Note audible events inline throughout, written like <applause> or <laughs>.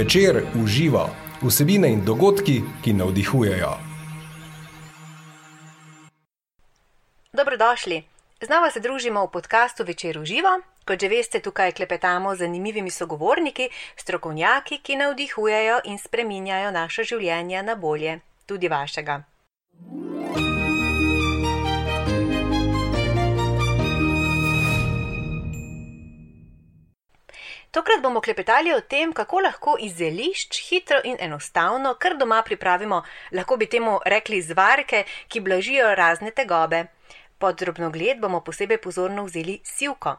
Večer uživa vsebine in dogodki, ki navdihujejo. Dobrodošli. Znova se družimo v podkastu Večer uživa. Kot že veste, tukaj klepetamo z zanimivimi sogovorniki, strokovnjaki, ki navdihujejo in spreminjajo naše življenje na bolje, tudi vašega. Tokrat bomo klepetali o tem, kako lahko iz zelišč hitro in enostavno, kar doma pripravimo, lahko bi temu rekli zvarke, ki blažijo razne tegobe. Pod drobnogled bomo posebej pozorno vzeli sivko.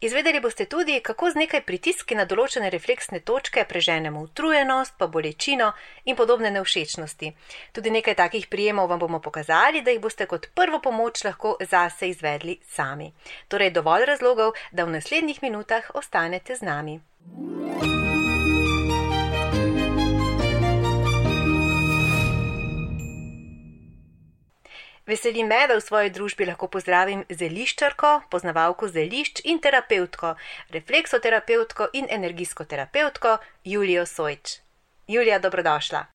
Izvedeli boste tudi, kako z nekaj pritiski na določene refleksne točke preženemo utrujenost, pa bolečino in podobne nevšečnosti. Tudi nekaj takih prijemov vam bomo pokazali, da jih boste kot prvo pomoč lahko zase izvedli sami. Torej, dovolj razlogov, da v naslednjih minutah ostanete z nami. Veseli me, da v svoji družbi lahko pozdravim zeliščarko, poznavalko zelišč in terapeutko, refleksoterapeutko in energijsko terapeutko Julijo Sojč. Julija, dobrodošla.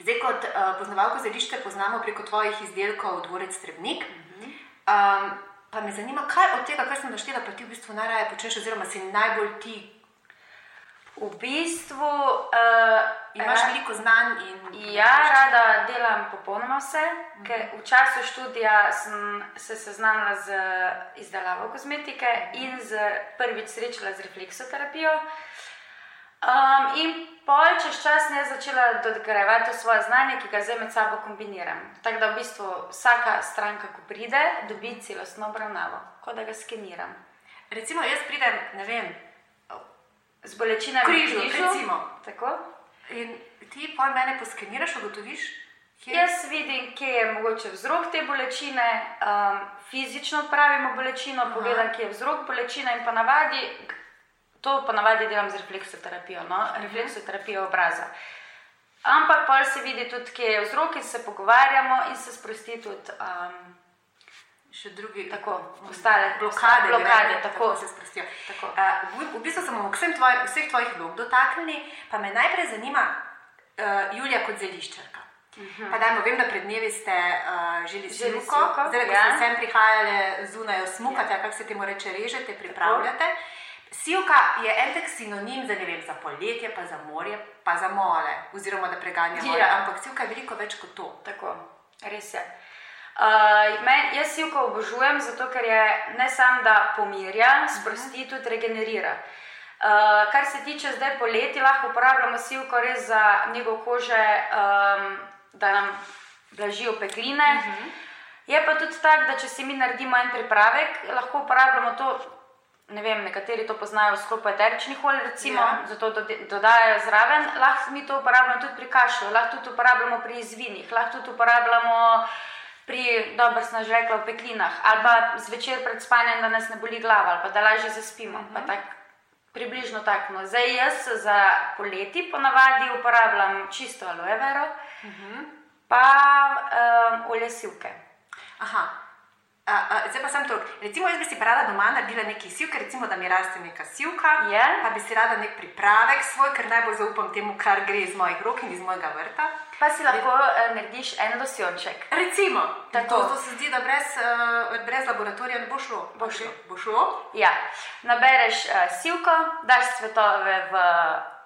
Zdaj, kot uh, poznavalko zelišča, poznamo preko tvojih izdelkov dvorec Trebnik. Um, pa me zanima, kaj od tega, kar sem naštela, pa ti v bistvu najraje počneš, oziroma si najbolj ti V bistvu uh, imaš ra- veliko znanj in Ja, rada delam popolnoma vse, ker v času študija sem se seznanila z izdelavo kozmetike in z prvič srečala z refleksoterapijo. Um, in pol čez čas ne začela dograjevati svoje znanje, ki ga zdaj med sabo kombiniram. Tako da v bistvu vsaka stranka, ko pride, dobi celostno obravnavo, kot da ga skeniram. Recimo, jaz pridem, ne vem, Z bolečinami križu, križu, recimo. Tako? in ti pol mene poskeniraš, ugotoviš, kje Jaz vidim, kje je mogoče vzrok te bolečine, um, fizično odpravimo bolečino, pogledam, kje je vzrok bolečine in ponavadi, to ponavadi delam z refleksoterapijo, no? refleksoterapijo obraza. Ampak pa se vidi tudi, kje je vzrok in se pogovarjamo in se sprosti tudi um, še drugi, tako, ostale blokade, blokade gre, tako. se sprostijo. Tako. Uh, v, v bistvu k vsem tvoj, vseh tvojih vlog dotaknili, pa me najprej zanima uh, Julija kot zeliščarka. Mhm. Pa dajmo, vem, da pred dnevi ste uh, želi Želi sivko, sivko, zdaj, ko ja. ste sem prihajali zunaj, smukate, ja. kako se temu reče, režete, pripravljate. Sivka je en tak sinonim za, ne vem, za poletje, pa za morje, pa za mole, oziroma da preganja more. Ja. Ampak sivka je veliko več kot to. Tako, res je. Uh, men, jaz sivko obožujem, zato ker je ne samo da pomirja, sprosti, tudi regenerira. Uh, kar se tiče zdaj poleti, lahko uporabljamo sivko res za njegov kože, um, da nam blažijo pekline. Uh -huh. Je pa tudi tako, da če si mi naredimo en pripravek, lahko uporabljamo to. Ne vem, nekateri to poznajo v sklopu eteričnih olj, recimo, Ja. ja. zato dode- dodajajo zraven. Lahko mi to uporabljamo tudi pri kašlju, lahko tudi uporabljamo pri izvinih, lahko tudi uporabljamo pri, dobro sem že rekla, v peklinah, ali pa zvečer pred spanjem, da nas ne boli glava, ali pa da lažje zaspimo. Uh -huh. tak, približno tako. No. Zdaj jaz za poleti ponavadi uporabljam čisto aloe vero, uh -huh. pa um, olje sivke. Aha. A, a, zdaj pa sem to. Recimo, jaz bi si rada doma naredila nekaj sivke, recimo, da mi raste neka sivka. Je. Pa bi si rada nek pripravek svoj, ker najbolj zaupam temu, kar gre iz mojih rok in iz mojega vrta. Pa si lahko uh, narediš en losjonček. Recimo, Tako. to, to se zdi, da brez, uh, brez laboratorija ne bo šlo. Bo šlo. Bo šlo? Ja, nabereš uh, sivko, daš cvetove v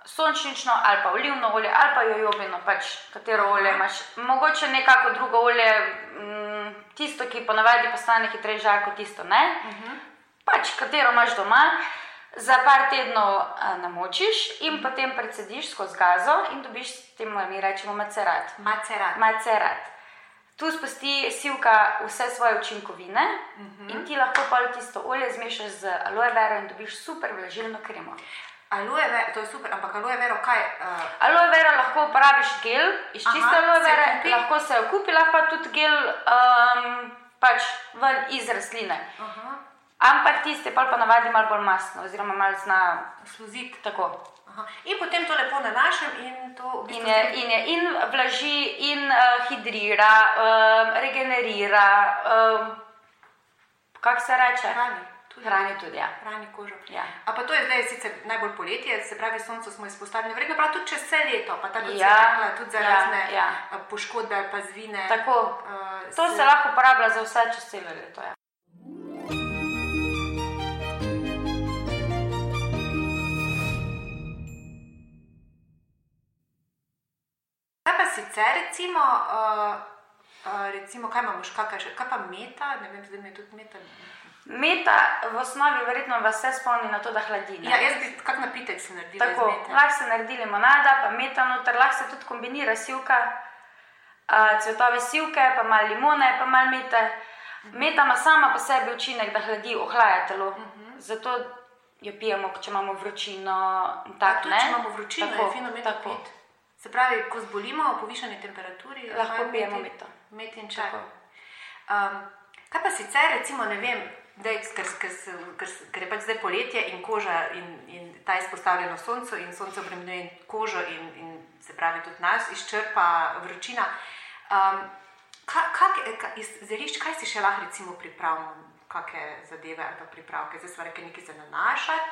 sončnično ali pa olivno olje ali pa jojobino, pač katero Aha. olje imaš. Mogoče nekako drugo olje, mm, tisto, ki ponavadi postane hitreje žarko, tisto ne. Uh -huh. Pač katero imaš doma. Za par tednov a, namočiš in potem predsediš skozi gazo in dobiš, temu mi rečemo, macerat. Macerat. Macerat. Tu spusti sivka vse svoje učinkovine uh -huh. in ti lahko pa tisto olje zmešaš z aloe vero in dobiš super vlažilno kremo. Aloe vera, to je super, ampak aloe vera, kaj? Uh, Aloe vera lahko uporabiš gel iz Aha, čiste aloe vere, lahko se jo kupi, lahko pa tudi gel um, pač ven iz rastline. aha, Ampak tiste pa ponavadi malo bolj masno, oziroma malo zna sluzit. tako. Aha. In potem to lepo nanašam in to v bistvu In, je, in, je, in vlaži, in uh, hidrira, um, regenerira. Um, kako se reče? Hrani. Tudi. Hrani tudi, ja. Hrani kožo. Ja. A pa to je zdaj sicer najbolj poletje, se pravi, sonce smo izpostavili, verjetno prav tudi čez vse leto, pa tako Ja, rekla, tudi za ja, razne ja. poškodbe ali pa zvine. Tako. Uh, To se lahko uporablja za vse čez celo leto. Ja. Recimo, uh, uh, recimo kaj imamo kaj, kaj pa meta, ne vem, zdaj mi je tudi meta. Meta v osnovi verjetno vas vse spomni na to, da hladi. ne? Ja, jaz bi kak napitek si naredila Tako, lahko se naredi limonada, pa meta noter, lahko se tudi kombinira sivka, a, cvetove sivke, pa malo limone, pa malo mete. Meta ima sama po sebi učinek, da hladi, ohlaja telo. Zato jo pijemo, če imamo vročino. Tak, tudi, ne? če imamo vročino, Tako, je fino meto tako. Se pravi, ko zbolimo v povišani temperaturi, Lahko pijemo meto. Imeti in čaj. Um, kaj pa sicer, recimo, ne vem, da je, ker, ker, ker, ker je pač zdaj poletje in koža in, in ta izpostavljena soncu in sonce obremenjuje kožo in, in se pravi tudi nas izčrpa vročina. Um, ka, kak, ka, iz zelišč, kaj si še lahko recimo pripravimo, kakšne zadeve ali pripravke, zdaj smo rekli nekaj za nanašati,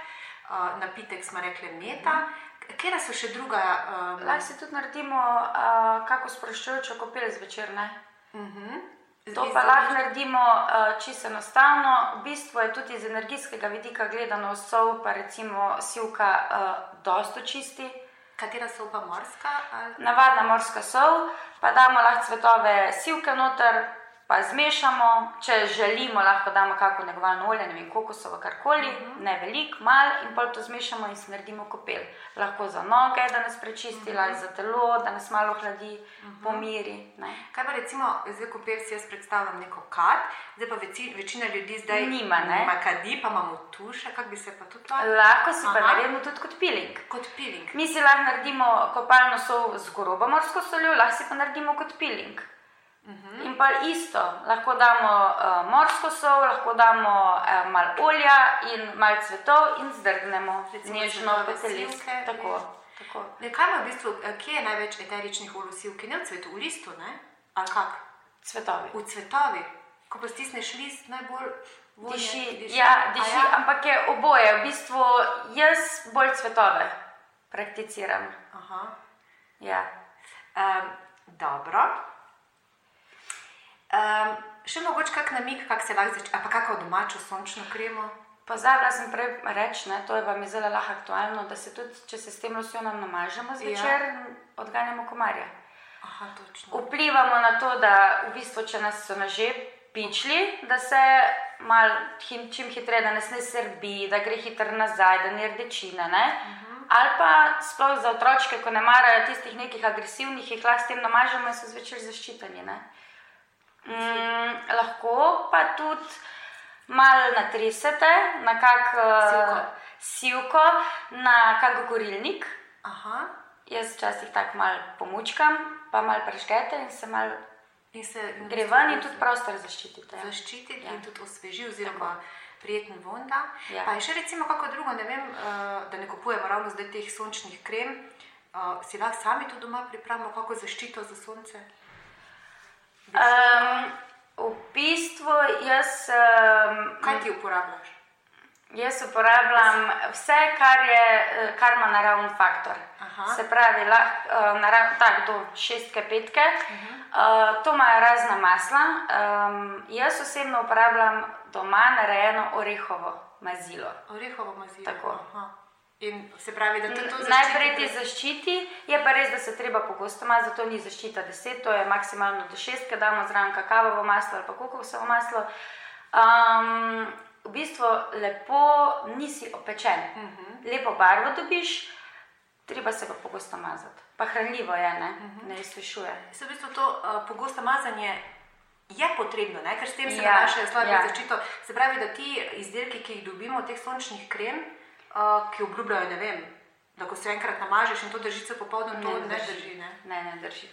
uh, napitek smo rekli meta, kje so še druga? Um, Lahko si tudi naredimo uh, kako sproščujočo kopel zvečer. Ne? To iz pa zelišč? lahko naredimo uh, čisto enostavno. V bistvu je tudi iz energijskega vidika gledano sol, pa recimo sivka, uh, dosto čisti. Katera so pa morska? Ali? Navadna morska sol, pa damo lahko cvetove sivke noter, pa zmešamo. Če želimo, lahko damo kako negovalno olje, ne vem, kokosovo, karkoli, uh -huh. ne veliko, malo in pol to zmešamo in si naredimo kopel. Lahko za noge, da nas prečisti, uh -huh. za telo, da nas malo hladi, uh -huh. pomiri. Ne. Kaj pa recimo, zdaj ko pel si jaz predstavljam neko kad, zdaj pa veci, večina ljudi zdaj Nima, ne? nima kadi, pa imamo tuše, kako bi se pa tudi lahko Lahko si pa Aha. naredimo tudi kot piling. kot piling. Mi si lahko naredimo kopalno sol z grobo morsko soljo, lahko si pa naredimo kot piling. Uh -huh. In pa isto, lahko damo uh, morsko sol, lahko damo uh, malo olja in malo cvetov in zdrgnemo Recimo nežno po telesu. Tako, tako. Ne, kaj ima v bistvu, eh, kje je največ eteričnih olj sivki? Ne v cvetu, v listu, ne? Ali kak? Cvetovi. V cvetovi. Ko pa stisneš list, najbolj vonje, Diši, ja, A diši, ampak je oboje. V bistvu jaz bolj cvetove prakticiram. Aha. Ja. Um, dobro. Um, še mogoče kak namig, kako se lahko začne, pa kako domačo sončno kremo. Pozabila sem prej reči, ne, to je vam zelo lahko aktualno, da se tudi, če se s tem losjonom namažemo zvečer, ja. odganjamo komarje. Aha, točno. Vplivamo na to, da v bistvu, če nas so naže pičli, da se mal him, čim hitreje, da nas ne srbi, da gre hitro nazaj, da ni rdečine. Ne? Uh -huh. Ali pa sploh za otročke, ko ne marajo tistih nekih agresivnih, jih lahko s tem namažemo in so zvečer zaščiteni. ne. Mm, lahko pa tudi malo natresete na kak Sivko. uh, sivko, na kak gorilnik. Aha. Jaz včasih tako malo pomučkam, pa malo preškete in se malo In se in gre ven in tudi prostor zaščitite. ja. zaščititi Ja. in tudi osveži, oziroma prijeten von da. Ja. Pa je še recimo kako drugo, ne vem, uh, da ne kupujemo ravno zdaj teh sončnih krem. Uh, si lahko sami to doma pripravimo, kako zaščito za sonce? Um, v bistvu jaz, um, Kaj ti uporabljaš? jaz uporabljam vse, kar, je, eh, kar ima naravni faktor. Aha. Se pravi, lahko uh, narav, tak, do šestke, petke. Uh -huh. uh, to imajo razna masla. Um, jaz osebno uporabljam doma narejeno orehovo mazilo. Orehovo mazilo. Tako. Aha. In se pravi, da to, to zaščiti Najprej ti zaščiti, je pa res, da se treba pogosto mazati, zato ni zaščita 10, to je maksimalno do 6, ker damo zraven kakavovo maslo ali pa kokosovo maslo. Um, v bistvu lepo nisi opečen, uh -huh. lepo barvo dobiš, treba se pa pogosto mazati. Pa hranljivo je, ne, uh -huh. ne izsušuje. Se v bistvu to uh, pogosto mazanje je potrebno, ne? ker s tem se Ja, nanašajo slabe ja. zaščito. Se pravi, da ti izdelki, ki jih dobimo, teh sončnih krem, uh, ki obljubljajo, ne vem, da ko se enkrat namažeš in to drži se popoldne, to ne drži. Ne? Ne, ne drži.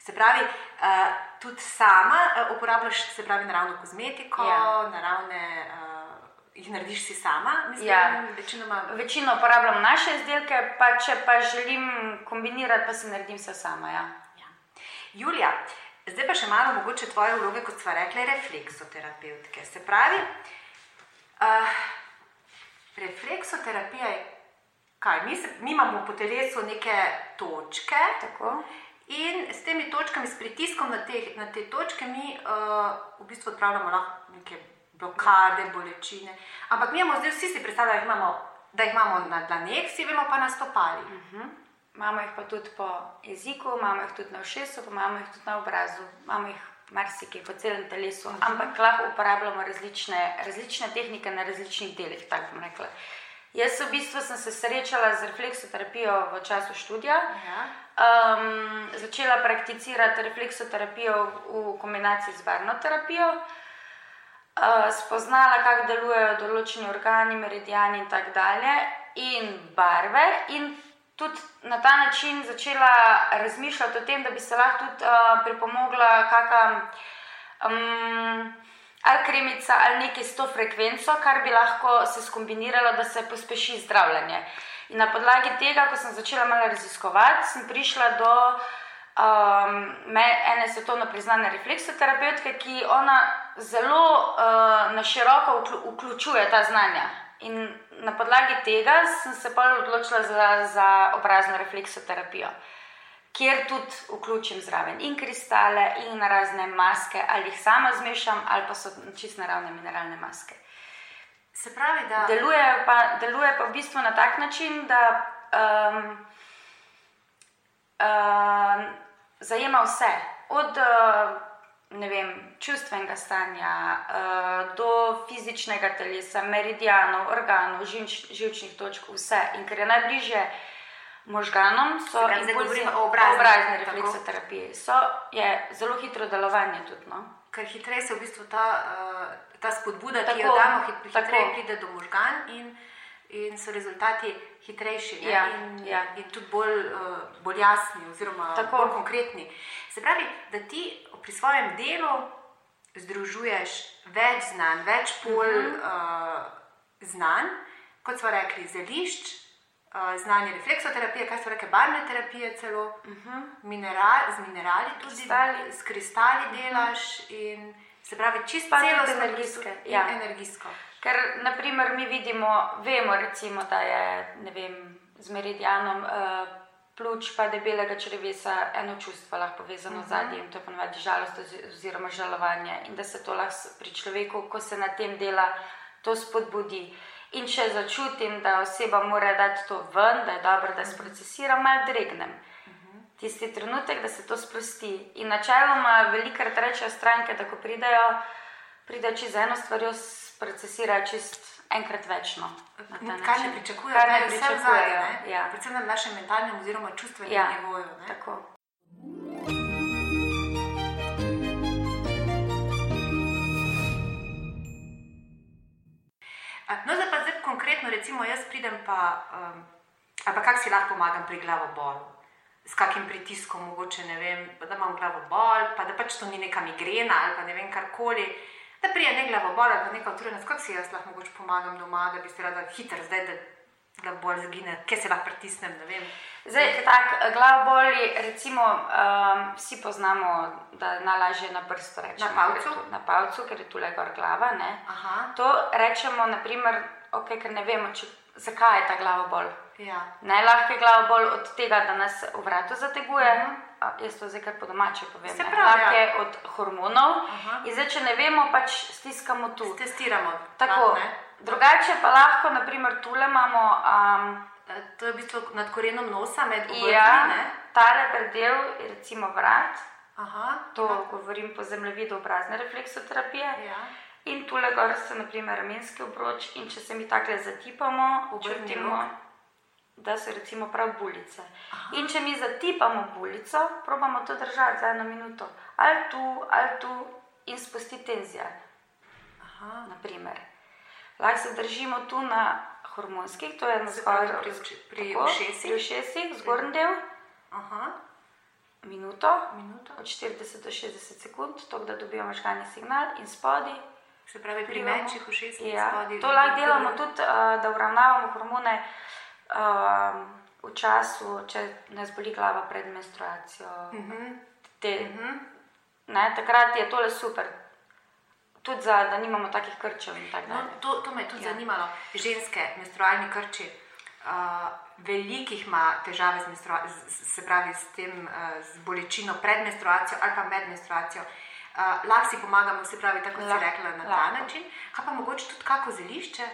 Se pravi, uh, tudi sama uh, uporabljaš se pravi, naravno kozmetiko, Ja. naravne, uh, jih narediš si sama, mislim, Ja. večinoma. Večino uporabljam naše izdelke, pa če pa želim kombinirati, pa si naredim vse sama. Ja. Ja. Julija, Zdaj pa še malo mogoče tvoje vloge, kot smo rekli, refleksoterapeutke. Se pravi, uh, refleksoterapija je kaj? Mi, se, mi imamo po telesu neke točke. Tako. In s temi točkami, s pritiskom na te, na te točke, mi uh, v bistvu odpravljamo lahko neke blokade, bolečine. Ampak mi imamo zdaj vsi si predstavljamo, da jih imamo, da jih imamo na dlaneh, vsi vemo pa na stopali. Uh -huh. Imamo jih pa tudi po jeziku, imamo jih tudi na ušesu, imamo jih tudi na obrazu, imamo jih marsikaj po celem telesu, -huh. ampak lahko uporabljamo različne, različne tehnike na različnih delih. Jaz v bistvu sem se srečala z refleksoterapijo v času študija. Ja. Um, začela prakticirati refleksoterapijo v kombinaciji z barno terapijo. Uh, spoznala, kako delujejo določeni organi, meridiani in tako dalje, in barve, in tudi na ta način začela razmišljati o tem, da bi se lahko tudi uh, pripomogla kakam. Um, Ali kremica, ali nekaj s to frekvenco, kar bi lahko se skombiniralo, da se pospeši zdravljenje. In na podlagi tega, ko sem začela malo raziskovati, sem prišla do um, ene svetovno priznane refleksoterapeutke, ki ona zelo uh, na široko vključuje ta znanja. In na podlagi tega sem se pa odločila za, za obrazno refleksoterapijo, kjer tudi vključim zraven in kristale, in razne maske, ali jih sama zmešam, ali pa so čist naravne mineralne maske. Se pravi, da deluje pa, deluje pa v bistvu na tak način, da um, uh, zajema vse, od uh, vem, čustvenega stanja uh, do fizičnega telesa, meridianov, organov, živč, živčnih točk, vse. In ker je najbližje možganom, so impulzi obrazne refleksoterapije. So, je zelo hitro delovanje tudi. No? Ker hitreje se v bistvu ta, uh, ta spodbuda, tako, ki jo damo, hitreje pride do možgan in, in so rezultati hitrejši ja, in, ja. in tudi bolj, uh, bolj jasni, oziroma tako. bolj konkretni. Se pravi, da ti pri svojem delu združuješ več znanj, več pol uh -huh. uh, znanj, kot smo rekli, zelišč, uh, znanje refleksoterapije, kaj so rekli, barvne terapije, celo uh Mhm. -huh. Mineral, z minerali, tudi Kristali. s kristali delaš. In, se pravi, čisto energijske, in ja. energijsko. Ker, naprimer, mi vidimo, vemo, recimo, da je vem, z meridianom uh, pljuč, pa debelega črevesa eno čustvo lahko povezano uh -huh. zadnji in to je ponovadi žalost ozi- oziroma žalovanje. In da se to lahko pri človeku, ko se na tem dela, to spodbudi. In če začutim, da oseba mora dati to ven, da je dobro, da sprocesiram, malo dregnem. Tisti trenutek, da se to sprosti. In načeloma velikokrat rečejo stranke, da ko pridejo, pridejo čez eno stvar, procesirajo čist enkrat večno. Kaj ne pričakujejo, kaj ne pričakujejo. vzadje, ne? Ja. predvsem na našem mentalnem oziroma čustvenem Ja, nivoju. ne. tako. No, zdaj pa zdaj konkretno, recimo, jaz pridem pa, um, ali pa kako si lahko pomagam pri glavobolu. S kakim pritiskom, mogoče ne vem, da imam glavobol, pa da pač to ni neka migrena ali pa ne vem karkoli. Da prije ne glavobol ali pa neka utrujenost, kako si jaz lahko mogoče pomagam doma, da bi se rada hitro zdaj, da glavobol zgine, kje se lahko pritisnem, ne vem. Zdaj, tako, glavoboli, recimo, um, vsi poznamo, da je najlažje na prstu reči. Na palcu? Na palcu, ker je tu le gor glava. To rečemo, naprimer, okay, ker ne vemo, če, zakaj je ta glavobol. Ja. Najlahke je glavobol od tega, da nas v vratu zateguje. Uh -huh. A, jaz to zdaj kar po domače povem. Mhm. Se ne. pravi, Lahko ja. je od hormonov. Aha. In zdaj, če ne vemo, pač stiskamo tu. Testiramo. Tako. lahko, ne. Drugače pa lahko, naprimer, tule imamo. Um, To je v bistvu nad korenom nosa, med obrvmi. ja, ne? tale predel je recimo vrat. Aha, To govorim po zemljevidu obrazne refleksoterapije. ja. In tule gor so naprimer ramenski obroč in če se mi takole zatipamo, Obrni čutimo. Da so recimo prav bulice. In če mi zatipamo bulico, probamo to držati za eno minuto. Ali tu, ali tu in spusti tenzija. Aha. Lahko se držimo tu na hormonskih, to je na zgornji pri pri ušesih? Pri ušesih, zgornji del, Aha, minuto, minuto. od 40 do 60 sekund, tako da dobijo možgani signal in spodaj. Se pravi, pri mečih ušesih Ja, to lahko delamo tudi, uh, da uravnavamo hormone uh, v času, če nas boli glava pred menstruacijo. Mhm. Te, Mhm. ne, takrat je tole super. Tudi za, da nimamo takih krčev in tako No, to, to me je tudi Ja. zanimalo. Ženske, menstrualni krči, uh, veliko jih ima težave z, z, se pravi, s, tem, uh, z bolečino pred menstruacijo ali pa med menstruacijo. Uh, lahko si pomagamo, se pravi, tako kot si rekla, na ta lahko. način. Kaj pa mogoče tudi kako zelišče,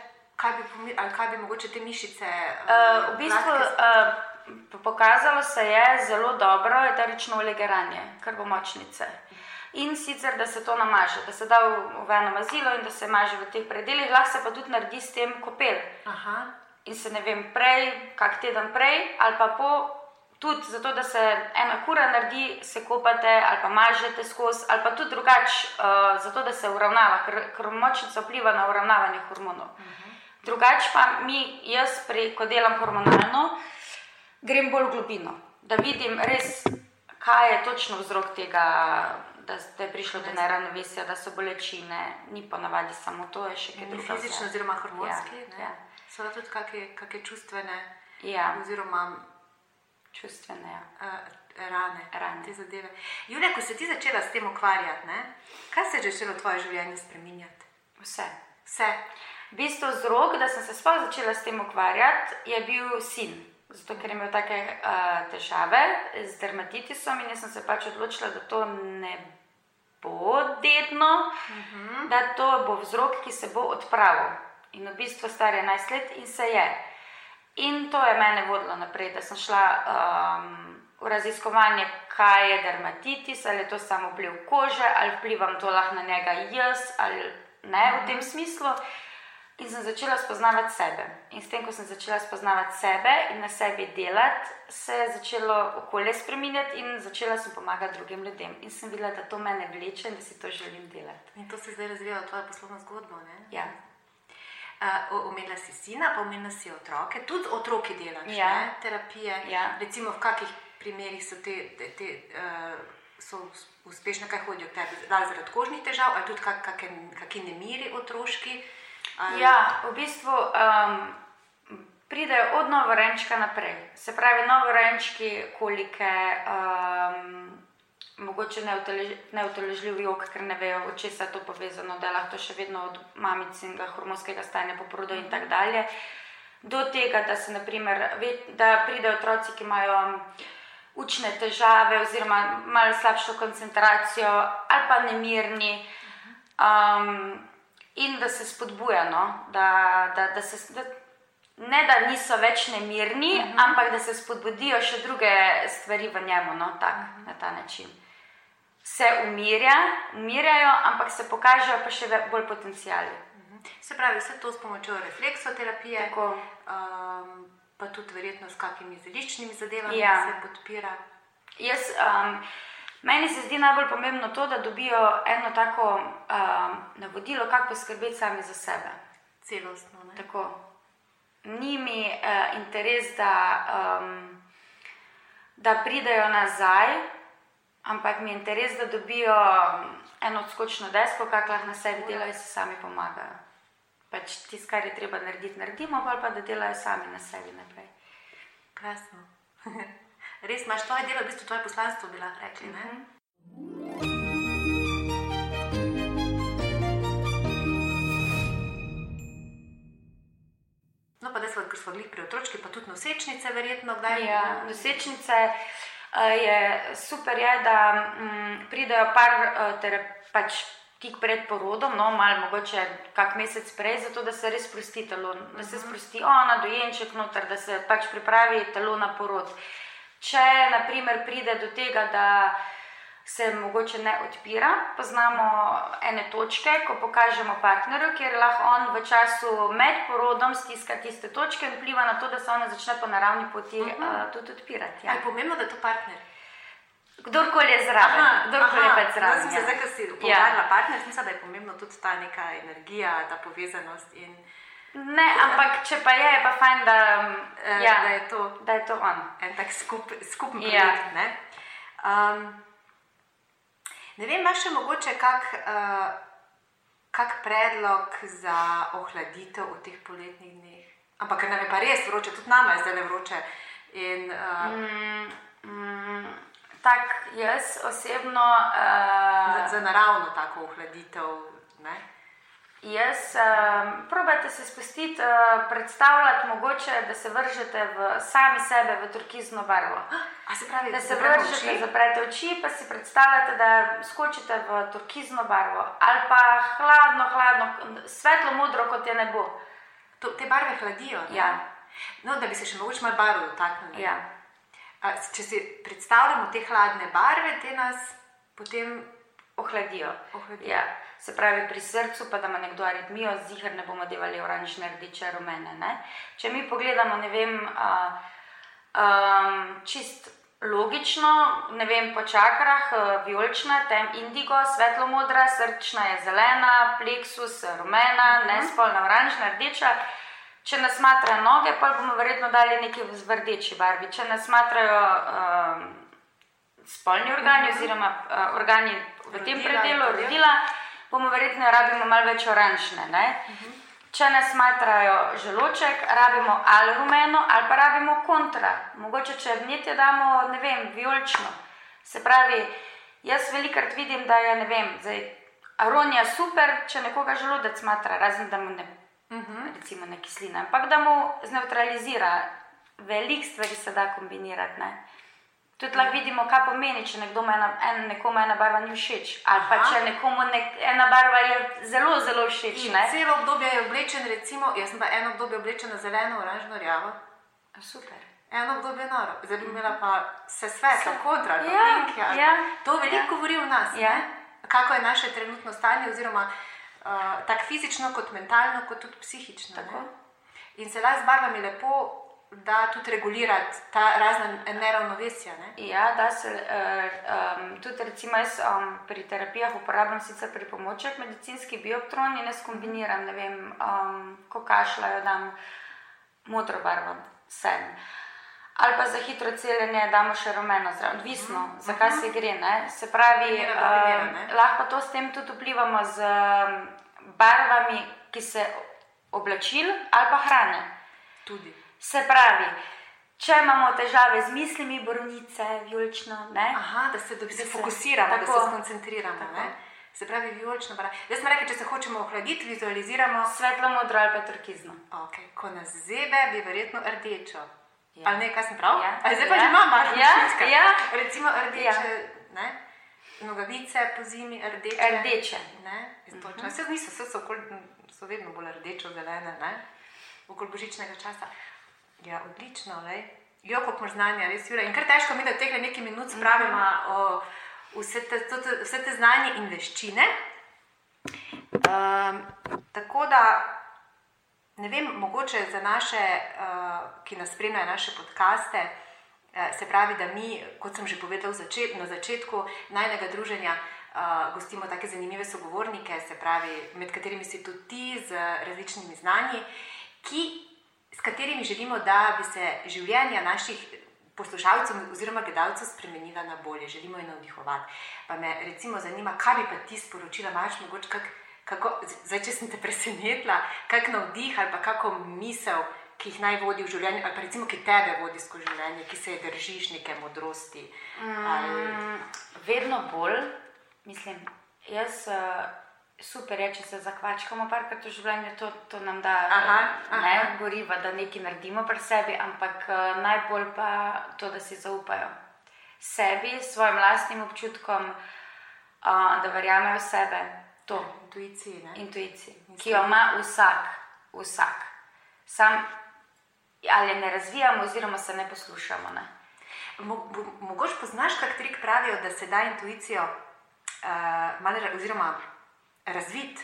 kaj bi, kaj bi mogoče te mišice. Uh, v bistvu uh, pokazalo se je zelo dobro eterično olje geranje, krvomočnice. In sicer, da se to namaže, da se da v, v eno mazilo in da se maže v teh predeljih, lahko se pa tudi naredi s tem kopel. Aha, In se ne vem, prej, kak teden prej ali pa po, tudi zato, da se ena kura naredi, se kopate ali pa mažete skozi, ali pa tudi drugače, uh, zato da se uravnava, ker krvomočnica vpliva na uravnavanje hormonov. Drugače pa mi, jaz, pri, ko delam hormonalno, grem bolj globino, da vidim res, kaj je točno vzrok tega, da, da je prišlo do neravnovesja, da so bolečine, ni pa navadi samo to, je še kaj drugega. fizično, oziroma hormonski. Ja, Ja. So tudi kakšne čustvene, Ja, oziroma čustvene. Ja. uh, rane, Rane. te zadeve. Julija, ko si ti začela s tem ukvarjati, ne? kaj se je začelo v tvoje življenje spremenjati? Vse. Vse. V bistvu vzrok, da sem se sploh začela s tem ukvarjati, je bil sin. Zato, ker je imel take uh, težave z dermatitisom in jaz sem se pač odločila, da to ne bo dedno, uh -huh. da to bo vzrok, ki se bo odpravil. In v bistvu star je 11 let in se je. In to je mene vodilo naprej, da sem šla um, v raziskovanje, kaj je dermatitis, ali je to samo vpliv kože, ali vplivam to lahko na njega jaz, ali ne v tem smislu. In sem začela spoznavati sebe. In s tem, ko sem začela spoznavati sebe in na sebi delati, se je začelo okolje spremenjati in začela sem pomagati drugim ljudem. In sem videla, da to mene vleče in da si to želim delati. In to se zdaj razvija v tvojo poslovno zgodbo. Ne? Ja. Uh, omenila si sina, pa omenila si otroke, tudi otroke delaš, Ja. ne? terapije. Ja. Recimo, v kakih primerih so te, te, te uh, so us- uspešne, kaj hodijo k tebi, ali zaradi kožnih težav, ali tudi kak, kake, kaki nemiri otroški. Ali... Ja, v bistvu um, pridejo od novorojenčka naprej. Se pravi, novorojenčki, kolike, um, mogoče neuteležljiv jok, ker ne vejo, od česa je to povezano, da lahko še vedno od mamicinega hormonskega stanja po porodu in tako dalje. Do tega, da, se, naprimer, da pridejo otroci, ki imajo um, učne težave, oziroma malo slabšo koncentracijo, ali pa nemirni. Um, in da se spodbuja, no? da, da, da se. Da, Ne, da niso več nemirni, uh -huh. ampak da se spodbudijo še druge stvari v njemu, no, tak, uh -huh. na ta način. Se umirja, umirjajo, ampak se pokažejo pa še bolj potencijali. Se pravi, vse to s pomočjo refleksoterapije, Tako. um, pa tudi verjetno s kakimi zeliščnimi zadevami Ja. se podpira. Jaz, um, meni se zdi najbolj pomembno to, da dobijo eno tako um, navodilo, kako poskrbeti sami za sebe. Celostno. Ne? Tako. Ni mi uh, interes, da, um, da pridejo nazaj, ampak mi je interes, da dobijo eno odskočno desko, kar lahko na sebi delajo in si sami pomagajo. Pač tisto, kar je treba narediti, naredimo, ali pa da delajo sami na sebi naprej. Krasno. <laughs> Res imaš tvoje delo, v bistvu tvoje poslanstvo, bi lahko rekli. Uh -huh. No, pa da smo, ker smo bili pri otročki, pa tudi nosečnice, verjetno, kdaj Ja, nosečnice uh, je super, je, da um, pridejo par uh, terap, pač tik pred porodom, no, malo mogoče kak mesec prej, zato da se res sprosti telo, da se sprosti ona, dojenček noter, da se pač pripravi telo na porod. Če naprimer pride do tega, da se mogoče ne odpira, poznamo ene točke, ko pokažemo partnerju, kjer lahko on v času med porodom stiska tiste točke in vpliva na to, da se ona začne po naravni poti uh -huh. uh, tudi odpirati. Ja. Ja. Je pomembno, da je to partner. Kdorkoli je zraven, kdorkoli je pač Jaz zraven. sem se ja. zdaj, ko si poudarila partner, mislim, da je pomembno tudi ta neka energija, ta povezanost in Ne, ampak če pa je, je pa fajn, da, eh, ja, da je to da je to on. en tak skup, skupen Ja. projekt. Ne? Um, ne vem, imaš še mogoče kak, uh, kak predlog za ohladitev v teh poletnih dneh? Ampak ker nam je pa res vroče, tudi nama je zdaj le vroče. In, uh, Mm, mm, tak, jaz osebno. Za, Uh, za naravno tako ohladitev. Jaz, um, probajte se spustiti, uh, predstavljati, mogoče, da se vržete v sami sebe v turkizno barvo. <gasps> A se pravi, Da se vržete, oči? zaprete oči, pa si predstavljate, da skočite v turkizno barvo ali pa hladno, hladno, svetlo modro kot je nebo. To, te barve hladijo. ne? Ja. No, da bi se še mogoče malo barv dotaknili. Ja. A, če si predstavljamo te hladne barve, te nas potem Ohladijo. ohladijo. Ja. Se pravi, pri srcu pa da ima nekdo aritmijo, zihar ne bomo devali oranžne, rdeče, rumene. Ne? Če mi pogledamo, ne vem, a, um, čist logično, ne vem, po čakrah, vijolična, tem indigo, svetlo modra, srčna je zelena, pleksus rumena, nespolna oranžna, rdeča. Če nas smatrajo noge, pa bomo verjetno dali nekaj v rdeči barvi. Če nas smatrajo um, spolni organi, uh -huh. oziroma uh, organi v tem Rodila, predelu, rodila. rodila, bomo verjetno rabimo malo več oranžne. Uh -huh. Če nas smatrajo želoček, rabimo ali rumeno, ali pa rabimo kontra. Mogoče, če vnetje damo, ne vem, vijolično. Se pravi, jaz velikrat vidim, da je, ne vem, zdaj, aronija super, če nekoga želodec smatra, razen da mu ne, uh -huh. recimo ne kisline, ampak da mu zneutralizira. Veliko stvari se da kombinirati. Ne? Tudi lahko vidimo, kaj pomeni, če nekdo ena, en, nekomu ena barva ni všeč, ali pa Aha. če nekomu nek, ena barva je zelo, zelo všeč. Ne? celo obdobje je oblečen, recimo, jaz sem pa eno obdobje oblečena zeleno, oranžno, rjavo. Super. Eno obdobje noro, imela pa vse svetlo, kontra, Ja, pink, ja, pa- To veliko ja. govori o nas. Ja. ne? Kako je naše trenutno stanje, oziroma uh, tako fizično, kot mentalno, kot tudi psihično. In se da z barvami lepo da tudi regulirati ta razna neravnovesja. Ne? Ja, da se uh, um, tudi, recimo, jaz um, pri terapijah uporabljam sicer pripomoček, medicinski bioptron in jaz kombiniram, ne vem, um, ko kašljajo, dam modro barvo sen. Ali pa za hitro celjenje damo še rumeno zraven, odvisno, mm -hmm. zakaj se gre. Ne? Se pravi, Primera primera, um, ne? lahko to s tem tudi vplivamo z um, barvami, ki se oblačil ali pa hrane. Tudi. Se pravi, če imamo težave z mislimi, borovnice, vijolično, ne? Aha, da se, da se Da se- fokusiramo, da tako. se skoncentriramo. Se pravi, vijolična barva. Jaz sem rekel, če se hočemo ohladiti, vizualiziramo. Svetlo modro ali pa turkizno. Okay. Ko nas zebe, bi verjetno rdečo. Ja. Ja. Ali ne, kaj sem prav? Ja. Ali zdaj pa Ja. že imam malo Ja, občutka. ja. Recimo rdeče, Ja. ne? nogavice po zimi, rdeče. Rdeče. Ne, točno. Vse niso, vse so, okol, so vedno bolj rdečo-zelene, ne? okoli božičnega časa. Ja, odlično, lej. Jo, koliko znanja, res Jure. In kar težko mi, da v teh nekaj minut spravimo o vse te, to, to, vse te znanje in veščine. Um, tako da, ne vem, mogoče za naše, uh, ki nas spremljajo, naše podkaste, uh, se pravi, da mi, kot sem že povedal začet, na začetku najnega druženja, uh, gostimo take zanimive sogovornike, se pravi, med katerimi si tudi ti z različnimi znanji, ki, s katerimi želimo, da bi se življenja naših poslušalcev oziroma gledalcev spremenila na bolje, želimo jih navdihovati. Pa me recimo zanima, kaj bi pa ti sporočila, imaš mogoče kak, kako, zdaj če sem te presenetila, kak navdih ali pa kako misel, ki jih naj vodi v življenju, ali pa recimo, ki tebe vodi skozi življenje, ki se je držiš neke modrosti. Ali... Mm, vedno bolj, mislim, jaz uh, super je, če se zakvačkamo parkrat v življenju, to, to nam da Aha, ne, aha. goriva, da nekaj naredimo pri sebi, ampak uh, najbolj pa to, da si zaupajo sebi, svojim lastnim občutkom, uh, da verjamejo v sebe. To, Intuiciji. ne? intuiciji, ki jo ima vsak, vsak. Sam ali ne razvijamo, oziroma se ne poslušamo. Ne? Mogoče poznaš kak trik, pravijo, da se da intuicijo uh, malo, oziroma razviti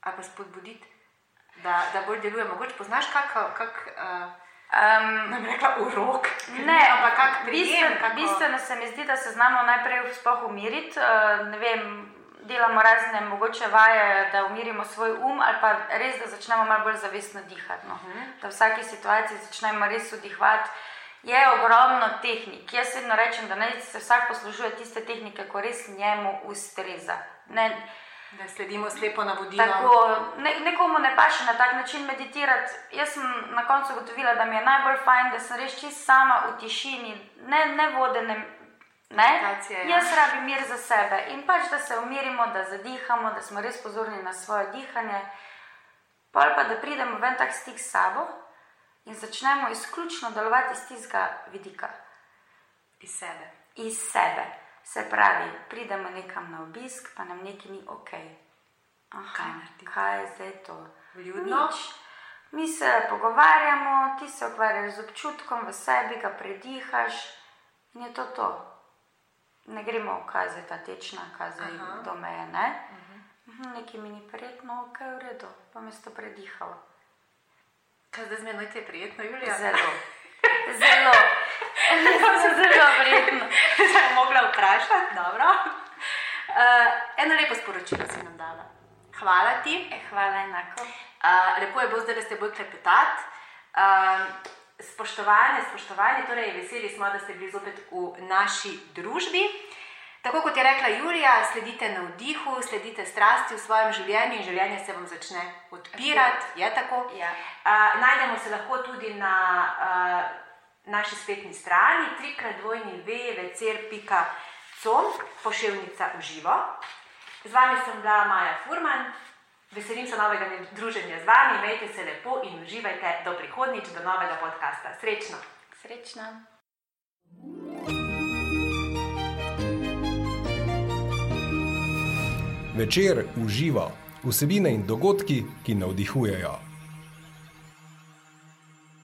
ali pa spodbuditi, da, da bolj deluje. Mogoče poznaš kak, kak uh, Um, nam rekla, urok, Ne, ampak kak prijem, bistveno, kako... bistveno se mi zdi, da se znamo najprej sploh umiriti. Uh, ne vem, delamo razne mogoče vaje, da umirimo svoj um, ali pa res, da začnemo malo bolj zavestno dihati. No. Mhm. Da v vsaki situaciji začnemo res vdihvati. Je ogromno tehnik. Jaz vedno rečem, da naj se vsak poslužuje tiste tehnike, ko res njemu ustreza. Ne, Da sledimo slepo navodilom. Tako, ne, nekomu ne paše na tak način meditirati. Jaz sem na koncu ugotovila, da mi je najbolj fajn, da sem res čist sama v tišini, ne, ne vodene Ne? Meditacija, ja. Jaz rabim mir za sebe in pač, da se umirimo, da zadihamo, da smo res pozorni na svoje dihanje. Pol pa, da pridemo v en tak stik s sabo in začnemo izključno delovati iz tistega vidika, Iz sebe. iz sebe. Se pravi, pridemo nekam na obisk, pa nam nekaj ni ok. Aha, Kaj narediti? kaj je zdaj to? Vljudno? Nič. Mi se pogovarjamo, ti se ukvarjaš z občutkom v sebi, ga predihaš in je to to. Ne gremo v kaze, ta tečna kaza Aha. do meje, ne? Mhm, Nekaj mi ni prijetno, ok, v redu, pa me to predihalo. Kaj zdaj z menoj ti je prijetno, Julija? Zelo, <laughs> zelo, zelo prijetno. <laughs> Sem mogla vprašati, dobro. Uh, eno lepo sporočilo si nam dala. Hvala ti. E, hvala enako. Uh, lepo je bilo zdaj, da ste bolj klepetati. Uh, spoštovane, spoštovani, torej veseli smo, da ste bili zopet v naši družbi. Tako kot je rekla Julija, sledite navdihu, sledite strasti v svojem življenju in življenje se vam začne odpirati. Je tako? Ja. Uh, najdemo se lahko tudi na uh, naši spletni strani trikratdvojni www.cer.com, pošiljnica v živo. Z vami sem bila Maja Furman, veselim se novega druženja z vami, imejte se lepo in uživajte do prihodnjič, do novega podcasta. Srečno! Srečno. Večer uživa vsebine in dogodki, ki navdihujejo.